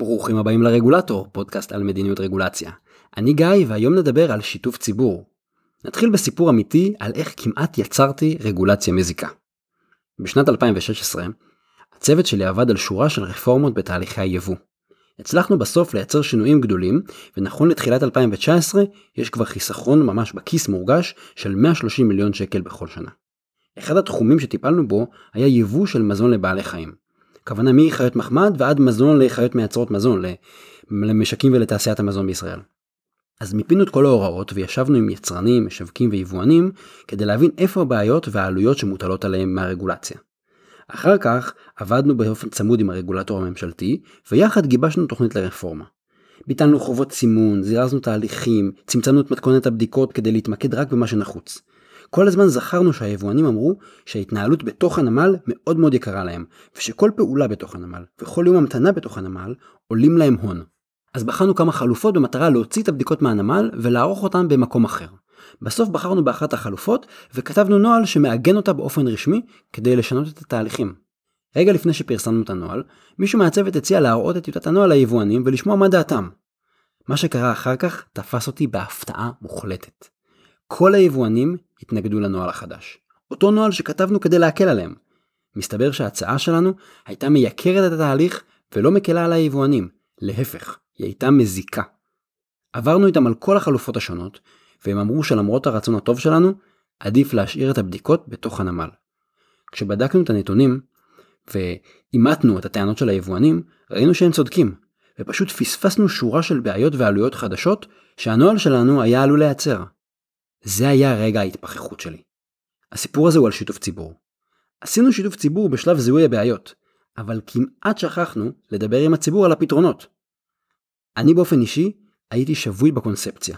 ברוכים הבאים לרגולטור, פודקאסט על מדיניות רגולציה. אני גיא והיום נדבר על שיתוף ציבור. נתחיל בסיפור אמיתי על איך כמעט יצרתי רגולציה מזיקה. בשנת 2016, הצוות שלי עבד על שורה של רפורמות בתהליכי היבוא. הצלחנו בסוף לייצר שינויים גדולים, ונכון לתחילת 2019 יש כבר חיסכון ממש בכיס מורגש של 130 מיליון שקל בכל שנה. אחד התחומים שטיפלנו בו היה יבוא של מזון לבעלי חיים. הכוונה מחיות מחמד ועד מזון לחיות מייצרות מזון, למשקים ולתעשיית המזון בישראל. אז מיפינו את כל ההוראות וישבנו עם יצרנים, משווקים ויבואנים כדי להבין איפה הבעיות והעלויות שמוטלות עליהם מהרגולציה. אחר כך עבדנו באופן צמוד עם הרגולטור הממשלתי ויחד גיבשנו תוכנית לרפורמה. ביטלנו חובות סימון, זירזנו תהליכים, צמצמנו את מתכונת הבדיקות כדי להתמקד רק במה שנחוץ. כל הזמן זכרנו שהיבואנים אמרו שההתנהלות בתוך הנמל מאוד מאוד יקרה להם, ושכל פעולה בתוך הנמל וכל יום המתנה בתוך הנמל עולים להם הון. אז בחרנו כמה חלופות במטרה להוציא את הבדיקות מהנמל ולערוך אותן במקום אחר. בסוף בחרנו באחת החלופות וכתבנו נוהל שמעגן אותה באופן רשמי כדי לשנות את התהליכים. רגע לפני שפרסמנו את הנוהל, מישהו מהצוות הציע להראות את טיוטת הנוהל ליבואנים ולשמוע מה דעתם. מה שקרה אחר כך תפס אותי בהפתעה מוחלטת. כל היבואנים התנגדו לנוהל החדש. אותו נוהל שכתבנו כדי להקל עליהם. מסתבר שההצעה שלנו הייתה מייקרת את התהליך ולא מקלה על היבואנים. להפך, היא הייתה מזיקה. עברנו איתם על כל החלופות השונות, והם אמרו שלמרות הרצון הטוב שלנו, עדיף להשאיר את הבדיקות בתוך הנמל. כשבדקנו את הנתונים, ואימתנו את הטענות של היבואנים, ראינו שהם צודקים, ופשוט פספסנו שורה של בעיות ועלויות חדשות שהנוהל שלנו היה עלול לייצר. זה היה רגע ההתפכחות שלי. הסיפור הזה הוא על שיתוף ציבור. עשינו שיתוף ציבור בשלב זיהוי הבעיות, אבל כמעט שכחנו לדבר עם הציבור על הפתרונות. אני באופן אישי הייתי שבוי בקונספציה.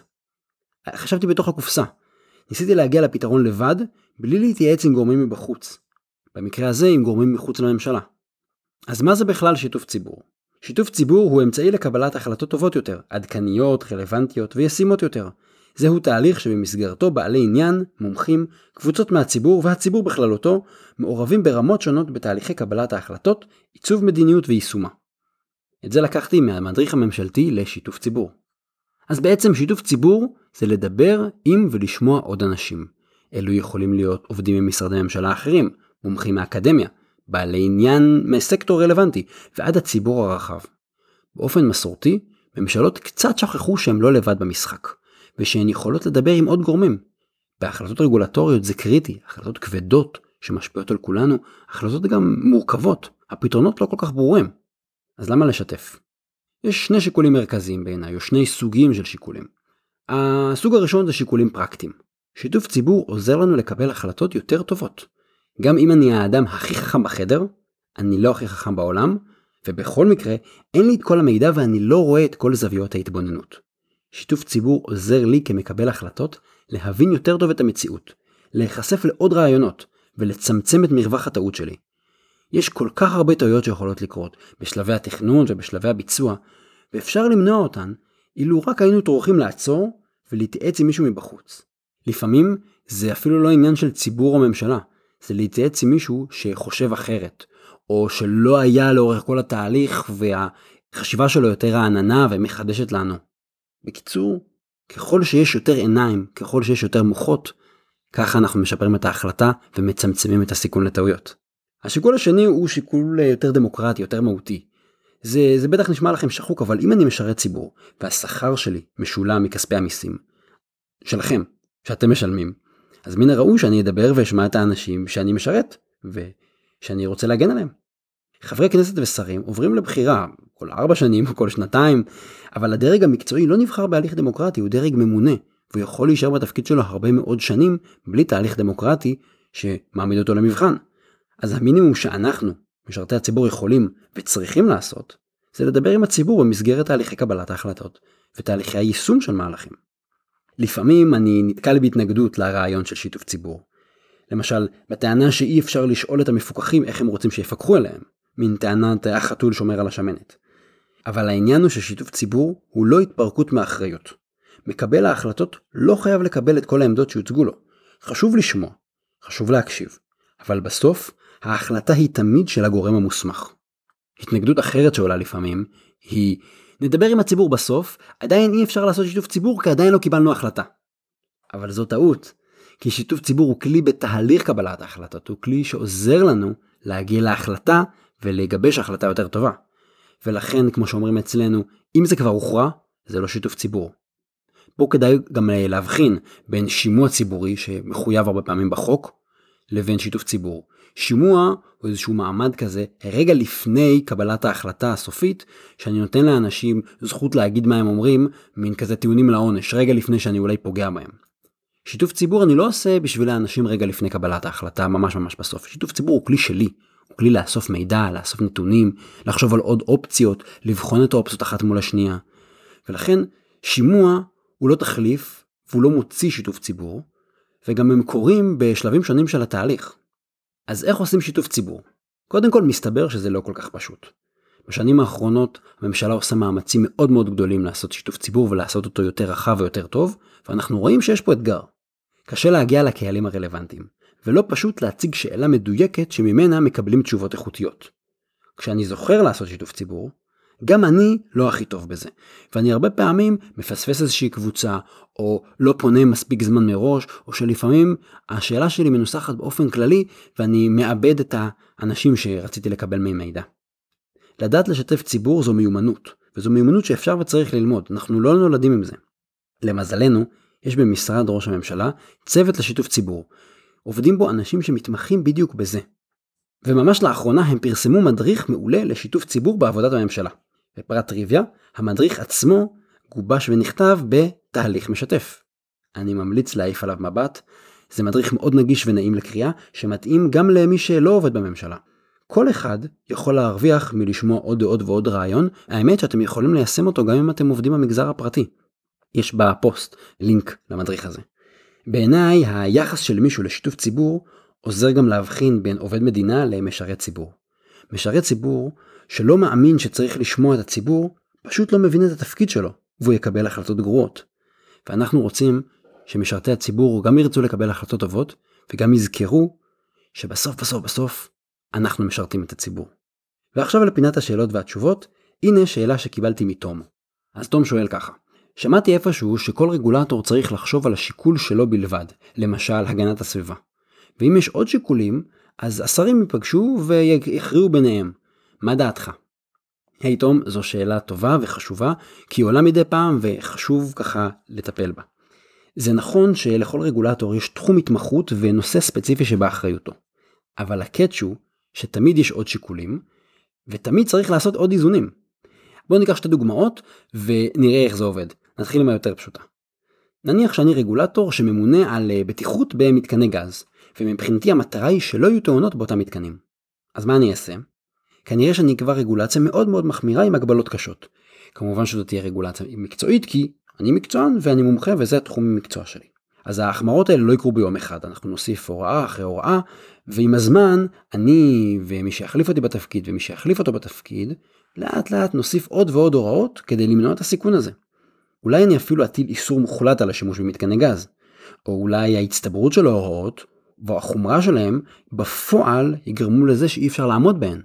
חשבתי בתוך הקופסה. ניסיתי להגיע לפתרון לבד, בלי להתייעץ עם גורמים מבחוץ. במקרה הזה עם גורמים מחוץ לממשלה. אז מה זה בכלל שיתוף ציבור? שיתוף ציבור הוא אמצעי לקבלת החלטות טובות יותר, עדכניות, רלוונטיות וישימות יותר, זהו תהליך שבמסגרתו בעלי עניין, מומחים, קבוצות מהציבור והציבור בכללותו מעורבים ברמות שונות בתהליכי קבלת ההחלטות, עיצוב מדיניות ויישומה. את זה לקחתי מהמדריך הממשלתי לשיתוף ציבור. אז בעצם שיתוף ציבור זה לדבר עם ולשמוע עוד אנשים. אלו יכולים להיות עובדים ממשרדי ממשלה אחרים, מומחים מהאקדמיה, בעלי עניין מסקטור רלוונטי, ועד הציבור הרחב. באופן מסורתי, ממשלות קצת שכחו שהם לא לבד במשחק. ושהן יכולות לדבר עם עוד גורמים. בהחלטות רגולטוריות זה קריטי, החלטות כבדות שמשפיעות על כולנו, החלטות גם מורכבות, הפתרונות לא כל כך ברורים. אז למה לשתף? יש שני שיקולים מרכזיים בעיניי, או שני סוגים של שיקולים. הסוג הראשון זה שיקולים פרקטיים. שיתוף ציבור עוזר לנו לקבל החלטות יותר טובות. גם אם אני האדם הכי חכם בחדר, אני לא הכי חכם בעולם, ובכל מקרה, אין לי את כל המידע ואני לא רואה את כל זוויות ההתבוננות. שיתוף ציבור עוזר לי כמקבל החלטות להבין יותר טוב את המציאות, להיחשף לעוד רעיונות ולצמצם את מרווח הטעות שלי. יש כל כך הרבה טעויות שיכולות לקרות בשלבי התכנון ובשלבי הביצוע, ואפשר למנוע אותן אילו רק היינו טורחים לעצור ולהתייעץ עם מישהו מבחוץ. לפעמים זה אפילו לא עניין של ציבור או ממשלה, זה להתייעץ עם מישהו שחושב אחרת, או שלא היה לאורך כל התהליך והחשיבה שלו יותר רעננה ומחדשת לנו. בקיצור, ככל שיש יותר עיניים, ככל שיש יותר מוחות, ככה אנחנו משפרים את ההחלטה ומצמצמים את הסיכון לטעויות. השיקול השני הוא שיקול יותר דמוקרטי, יותר מהותי. זה, זה בטח נשמע לכם שחוק, אבל אם אני משרת ציבור, והשכר שלי משולם מכספי המיסים, שלכם, שאתם משלמים, אז מן הראוי שאני אדבר ואשמע את האנשים שאני משרת, ושאני רוצה להגן עליהם. חברי כנסת ושרים עוברים לבחירה כל ארבע שנים או כל שנתיים, אבל הדרג המקצועי לא נבחר בהליך דמוקרטי, הוא דרג ממונה, והוא יכול להישאר בתפקיד שלו הרבה מאוד שנים בלי תהליך דמוקרטי שמעמיד אותו למבחן. אז המינימום שאנחנו, משרתי הציבור, יכולים וצריכים לעשות, זה לדבר עם הציבור במסגרת תהליכי קבלת ההחלטות ותהליכי היישום של מהלכים. לפעמים אני נתקל בהתנגדות לרעיון של שיתוף ציבור. למשל, בטענה שאי אפשר לשאול את המפוקחים איך הם רוצים שיפקחו עליהם. מין טענת החתול שומר על השמנת. אבל העניין הוא ששיתוף ציבור הוא לא התפרקות מאחריות. מקבל ההחלטות לא חייב לקבל את כל העמדות שהוצגו לו. חשוב לשמוע, חשוב להקשיב, אבל בסוף ההחלטה היא תמיד של הגורם המוסמך. התנגדות אחרת שעולה לפעמים היא נדבר עם הציבור בסוף, עדיין אי אפשר לעשות שיתוף ציבור כי עדיין לא קיבלנו החלטה. אבל זו טעות, כי שיתוף ציבור הוא כלי בתהליך קבלת ההחלטות, הוא כלי שעוזר לנו להגיע להחלטה ולגבש החלטה יותר טובה. ולכן, כמו שאומרים אצלנו, אם זה כבר הוכרע, זה לא שיתוף ציבור. פה כדאי גם להבחין בין שימוע ציבורי שמחויב הרבה פעמים בחוק, לבין שיתוף ציבור. שימוע הוא איזשהו מעמד כזה רגע לפני קבלת ההחלטה הסופית, שאני נותן לאנשים זכות להגיד מה הם אומרים, מין כזה טיעונים לעונש, רגע לפני שאני אולי פוגע בהם. שיתוף ציבור אני לא עושה בשביל האנשים רגע לפני קבלת ההחלטה, ממש ממש בסוף. שיתוף ציבור הוא כלי שלי, כלי לאסוף מידע, לאסוף נתונים, לחשוב על עוד אופציות, לבחון את האופציות אחת מול השנייה. ולכן שימוע הוא לא תחליף, והוא לא מוציא שיתוף ציבור, וגם הם קורים בשלבים שונים של התהליך. אז איך עושים שיתוף ציבור? קודם כל מסתבר שזה לא כל כך פשוט. בשנים האחרונות הממשלה עושה מאמצים מאוד מאוד גדולים לעשות שיתוף ציבור ולעשות אותו יותר רחב ויותר טוב, ואנחנו רואים שיש פה אתגר. קשה להגיע לקהלים הרלוונטיים, ולא פשוט להציג שאלה מדויקת שממנה מקבלים תשובות איכותיות. כשאני זוכר לעשות שיתוף ציבור, גם אני לא הכי טוב בזה, ואני הרבה פעמים מפספס איזושהי קבוצה, או לא פונה מספיק זמן מראש, או שלפעמים השאלה שלי מנוסחת באופן כללי, ואני מאבד את האנשים שרציתי לקבל מהם מידע. לדעת לשתף ציבור זו מיומנות, וזו מיומנות שאפשר וצריך ללמוד, אנחנו לא נולדים עם זה. למזלנו, יש במשרד ראש הממשלה צוות לשיתוף ציבור. עובדים בו אנשים שמתמחים בדיוק בזה. וממש לאחרונה הם פרסמו מדריך מעולה לשיתוף ציבור בעבודת הממשלה. בפרט טריוויה, המדריך עצמו גובש ונכתב בתהליך משתף. אני ממליץ להעיף עליו מבט, זה מדריך מאוד נגיש ונעים לקריאה, שמתאים גם למי שלא עובד בממשלה. כל אחד יכול להרוויח מלשמוע עוד ועוד ועוד רעיון, האמת שאתם יכולים ליישם אותו גם אם אתם עובדים במגזר הפרטי. יש בפוסט לינק למדריך הזה. בעיניי היחס של מישהו לשיתוף ציבור עוזר גם להבחין בין עובד מדינה למשרת ציבור. משרת ציבור שלא מאמין שצריך לשמוע את הציבור, פשוט לא מבין את התפקיד שלו, והוא יקבל החלטות גרועות. ואנחנו רוצים שמשרתי הציבור גם ירצו לקבל החלטות טובות, וגם יזכרו שבסוף בסוף בסוף אנחנו משרתים את הציבור. ועכשיו לפינת השאלות והתשובות, הנה שאלה שקיבלתי מתום. אז תום שואל ככה, שמעתי איפשהו שכל רגולטור צריך לחשוב על השיקול שלו בלבד, למשל הגנת הסביבה. ואם יש עוד שיקולים, אז השרים ייפגשו ויכריעו ביניהם. מה דעתך? היי hey, תום, זו שאלה טובה וחשובה, כי היא עולה מדי פעם וחשוב ככה לטפל בה. זה נכון שלכל רגולטור יש תחום התמחות ונושא ספציפי שבאחריותו. אבל הקאץ' הוא שתמיד יש עוד שיקולים, ותמיד צריך לעשות עוד איזונים. בואו ניקח שתי דוגמאות ונראה איך זה עובד. נתחיל עם היותר פשוטה. נניח שאני רגולטור שממונה על אה, בטיחות במתקני גז, ומבחינתי המטרה היא שלא יהיו תאונות באותם מתקנים. אז מה אני אעשה? כנראה שאני אקבע רגולציה מאוד מאוד מחמירה עם הגבלות קשות. כמובן שזו תהיה רגולציה מקצועית כי אני מקצוען ואני מומחה וזה התחום המקצוע שלי. אז ההחמרות האלה לא יקרו ביום אחד, אנחנו נוסיף הוראה אחרי הוראה, ועם הזמן אני ומי שיחליף אותי בתפקיד ומי שיחליף אותו בתפקיד, לאט לאט נוסיף עוד ועוד הוראות כדי למנוע את הסיכון הזה. אולי אני אפילו אטיל איסור מוחלט על השימוש במתקני גז, או אולי ההצטברות של ההוראות והחומרה שלהם בפועל יגרמו לזה שאי אפשר לעמוד בהן.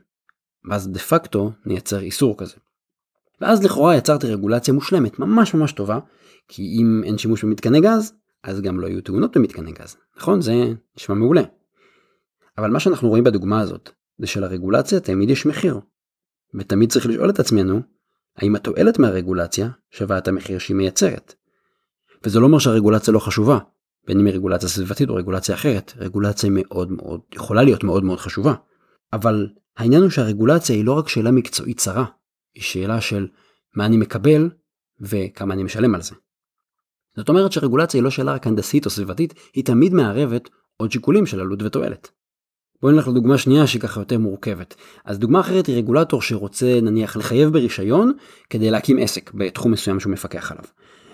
ואז דה פקטו נייצר איסור כזה. ואז לכאורה יצרתי רגולציה מושלמת ממש ממש טובה, כי אם אין שימוש במתקני גז, אז גם לא יהיו תאונות במתקני גז. נכון? זה נשמע מעולה. אבל מה שאנחנו רואים בדוגמה הזאת, זה שלרגולציה תמיד יש מחיר. ותמיד צריך לשאול את עצמנו, האם התועלת מהרגולציה שווה את המחיר שהיא מייצרת. וזה לא אומר שהרגולציה לא חשובה, בין אם היא רגולציה סביבתית או רגולציה אחרת, רגולציה מאוד מאוד, יכולה להיות מאוד מאוד חשובה. אבל העניין הוא שהרגולציה היא לא רק שאלה מקצועית צרה, היא שאלה של מה אני מקבל וכמה אני משלם על זה. זאת אומרת שרגולציה היא לא שאלה רק הנדסית או סביבתית, היא תמיד מערבת עוד שיקולים של עלות ותועלת. בואו נלך לדוגמה שנייה שהיא ככה יותר מורכבת. אז דוגמה אחרת היא רגולטור שרוצה נניח לחייב ברישיון כדי להקים עסק בתחום מסוים שהוא מפקח עליו.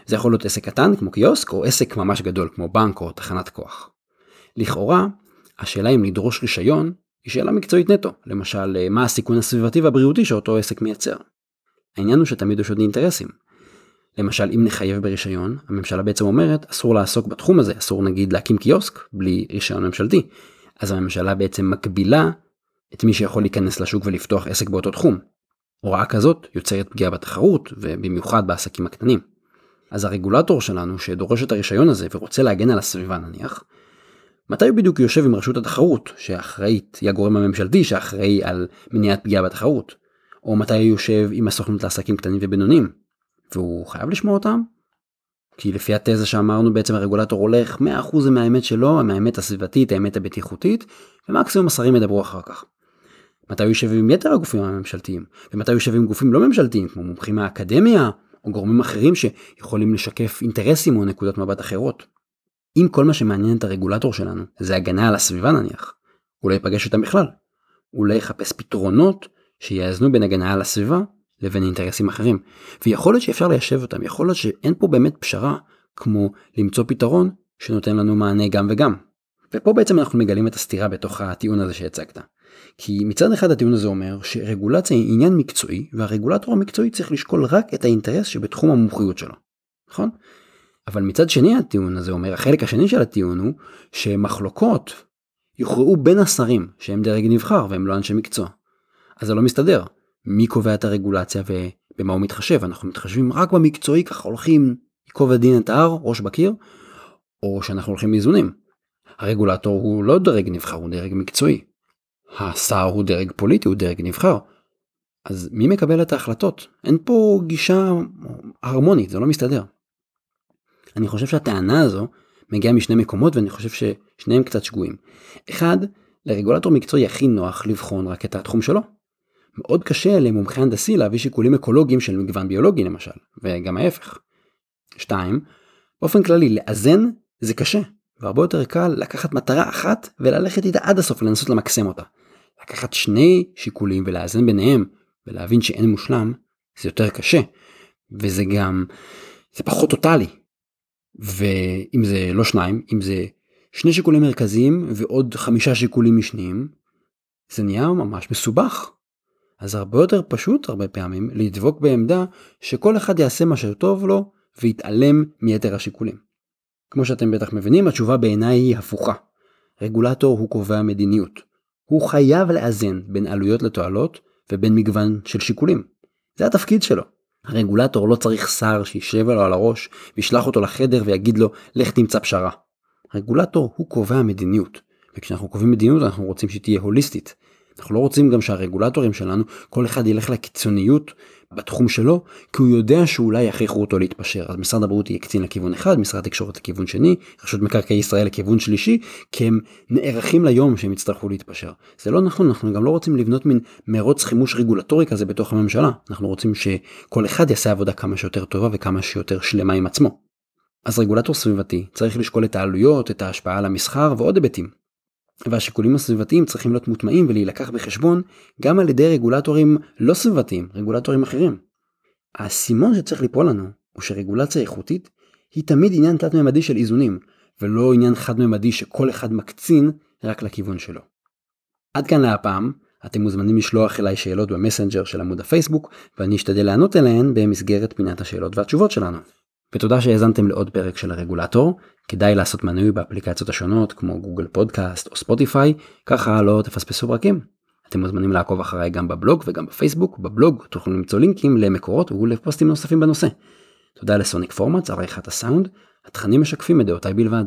זה יכול להיות עסק קטן כמו קיוסק או עסק ממש גדול כמו בנק או תחנת כוח. לכאורה, השאלה אם לדרוש רישיון היא שאלה מקצועית נטו, למשל מה הסיכון הסביבתי והבריאותי שאותו עסק מייצר. העניין הוא שתמיד יש עוד אינטרסים. למשל אם נחייב ברישיון, הממשלה בעצם אומרת אסור לעסוק בתחום הזה, אסור נגיד להקים קיוסק בלי רישיון ממשלתי. אז הממשלה בעצם מקבילה את מי שיכול להיכנס לשוק ולפתוח עסק באותו תחום. הוראה כזאת יוצרת פגיעה בתחרות ובמיוחד בעסקים הקטנים. אז הרגולטור שלנו שדורש את הרישיון הזה ורוצה להגן על הסביבה נניח, מתי הוא בדיוק יושב עם רשות התחרות שאחראית, היא הגורם הממשלתי שאחראי על מניעת פגיעה בתחרות, או מתי הוא יושב עם הסוכנות לעסקים קטנים ובינוניים, והוא חייב לשמוע אותם? כי לפי התזה שאמרנו בעצם הרגולטור הולך 100% מהאמת שלו, מהאמת הסביבתית, האמת הבטיחותית, ומקסימום השרים ידברו אחר כך. מתי יושב עם יתר הגופים הממשלתיים, ומתי יושב עם גופים לא ממשלתיים כמו מומחים מהאקדמיה, או גורמים אחרים שיכולים לשקף אינטרסים או נקודות מבט אחרות. אם כל מה שמעניין את הרגולטור שלנו זה הגנה על הסביבה נניח, הוא לא ייפגש איתם בכלל. הוא לא יחפש פתרונות שיאזנו בין הגנה על הסביבה לבין אינטרסים אחרים. ויכול להיות שאפשר ליישב אותם, יכול להיות שאין פה באמת פשרה כמו למצוא פתרון שנותן לנו מענה גם וגם. ופה בעצם אנחנו מגלים את הסתירה בתוך הטיעון הזה שהצגת. כי מצד אחד הטיעון הזה אומר שרגולציה היא עניין מקצועי והרגולטור המקצועי צריך לשקול רק את האינטרס שבתחום המומחיות שלו. נכון? אבל מצד שני הטיעון הזה אומר החלק השני של הטיעון הוא שמחלוקות יוכרעו בין השרים שהם דרג נבחר והם לא אנשי מקצוע. אז זה לא מסתדר. מי קובע את הרגולציה ובמה הוא מתחשב אנחנו מתחשבים רק במקצועי ככה הולכים ייקוב הדין את ההר ראש בקיר או שאנחנו הולכים מאיזונים. הרגולטור הוא לא דרג נבחר הוא דרג מקצועי. השר הוא דרג פוליטי הוא דרג נבחר. אז מי מקבל את ההחלטות? אין פה גישה הרמונית זה לא מסתדר. אני חושב שהטענה הזו מגיעה משני מקומות ואני חושב ששניהם קצת שגויים. אחד, לרגולטור מקצועי הכי נוח לבחון רק את התחום שלו. מאוד קשה למומחה הנדסי להביא שיקולים אקולוגיים של מגוון ביולוגי למשל, וגם ההפך. 2. באופן כללי לאזן זה קשה, והרבה יותר קל לקחת מטרה אחת וללכת איתה עד הסוף לנסות למקסם אותה. לקחת שני שיקולים ולאזן ביניהם ולהבין שאין מושלם זה יותר קשה וזה גם זה פחות טוטאלי. ואם זה לא שניים אם זה שני שיקולים מרכזיים ועוד חמישה שיקולים משניים זה נהיה ממש מסובך. אז הרבה יותר פשוט הרבה פעמים לדבוק בעמדה שכל אחד יעשה מה שטוב לו ויתעלם מיתר השיקולים. כמו שאתם בטח מבינים התשובה בעיניי היא הפוכה. רגולטור הוא קובע מדיניות. הוא חייב לאזן בין עלויות לתועלות ובין מגוון של שיקולים. זה התפקיד שלו. הרגולטור לא צריך שר שישב לו על הראש וישלח אותו לחדר ויגיד לו לך תמצא פשרה. רגולטור הוא קובע מדיניות. וכשאנחנו קובעים מדיניות אנחנו רוצים שהיא תהיה הוליסטית. אנחנו לא רוצים גם שהרגולטורים שלנו כל אחד ילך לקיצוניות בתחום שלו כי הוא יודע שאולי יכריחו אותו להתפשר. אז משרד הבריאות יהיה קצין לכיוון אחד משרד התקשורת לכיוון שני רשות מקרקעי ישראל לכיוון שלישי כי הם נערכים ליום שהם יצטרכו להתפשר. זה לא נכון אנחנו גם לא רוצים לבנות מין מרוץ חימוש רגולטורי כזה בתוך הממשלה. אנחנו רוצים שכל אחד יעשה עבודה כמה שיותר טובה וכמה שיותר שלמה עם עצמו. אז רגולטור סביבתי צריך לשקול את העלויות את ההשפעה על המסחר ועוד היבטים והשיקולים הסביבתיים צריכים להיות מוטמעים ולהילקח בחשבון גם על ידי רגולטורים לא סביבתיים, רגולטורים אחרים. האסימון שצריך ליפול לנו הוא שרגולציה איכותית היא תמיד עניין תלת-ממדי של איזונים, ולא עניין חד-ממדי שכל אחד מקצין רק לכיוון שלו. עד כאן להפעם, אתם מוזמנים לשלוח אליי שאלות במסנג'ר של עמוד הפייסבוק, ואני אשתדל לענות אליהן במסגרת פינת השאלות והתשובות שלנו. ותודה שהאזנתם לעוד פרק של הרגולטור, כדאי לעשות מנוי באפליקציות השונות כמו גוגל פודקאסט או ספוטיפיי, ככה לא תפספסו פרקים. אתם מוזמנים לעקוב אחריי גם בבלוג וגם בפייסבוק, בבלוג תוכלו למצוא לינקים למקורות ולפוסטים נוספים בנושא. תודה לסוניק פורמאץ עריכת הסאונד, התכנים משקפים את דעותיי בלבד.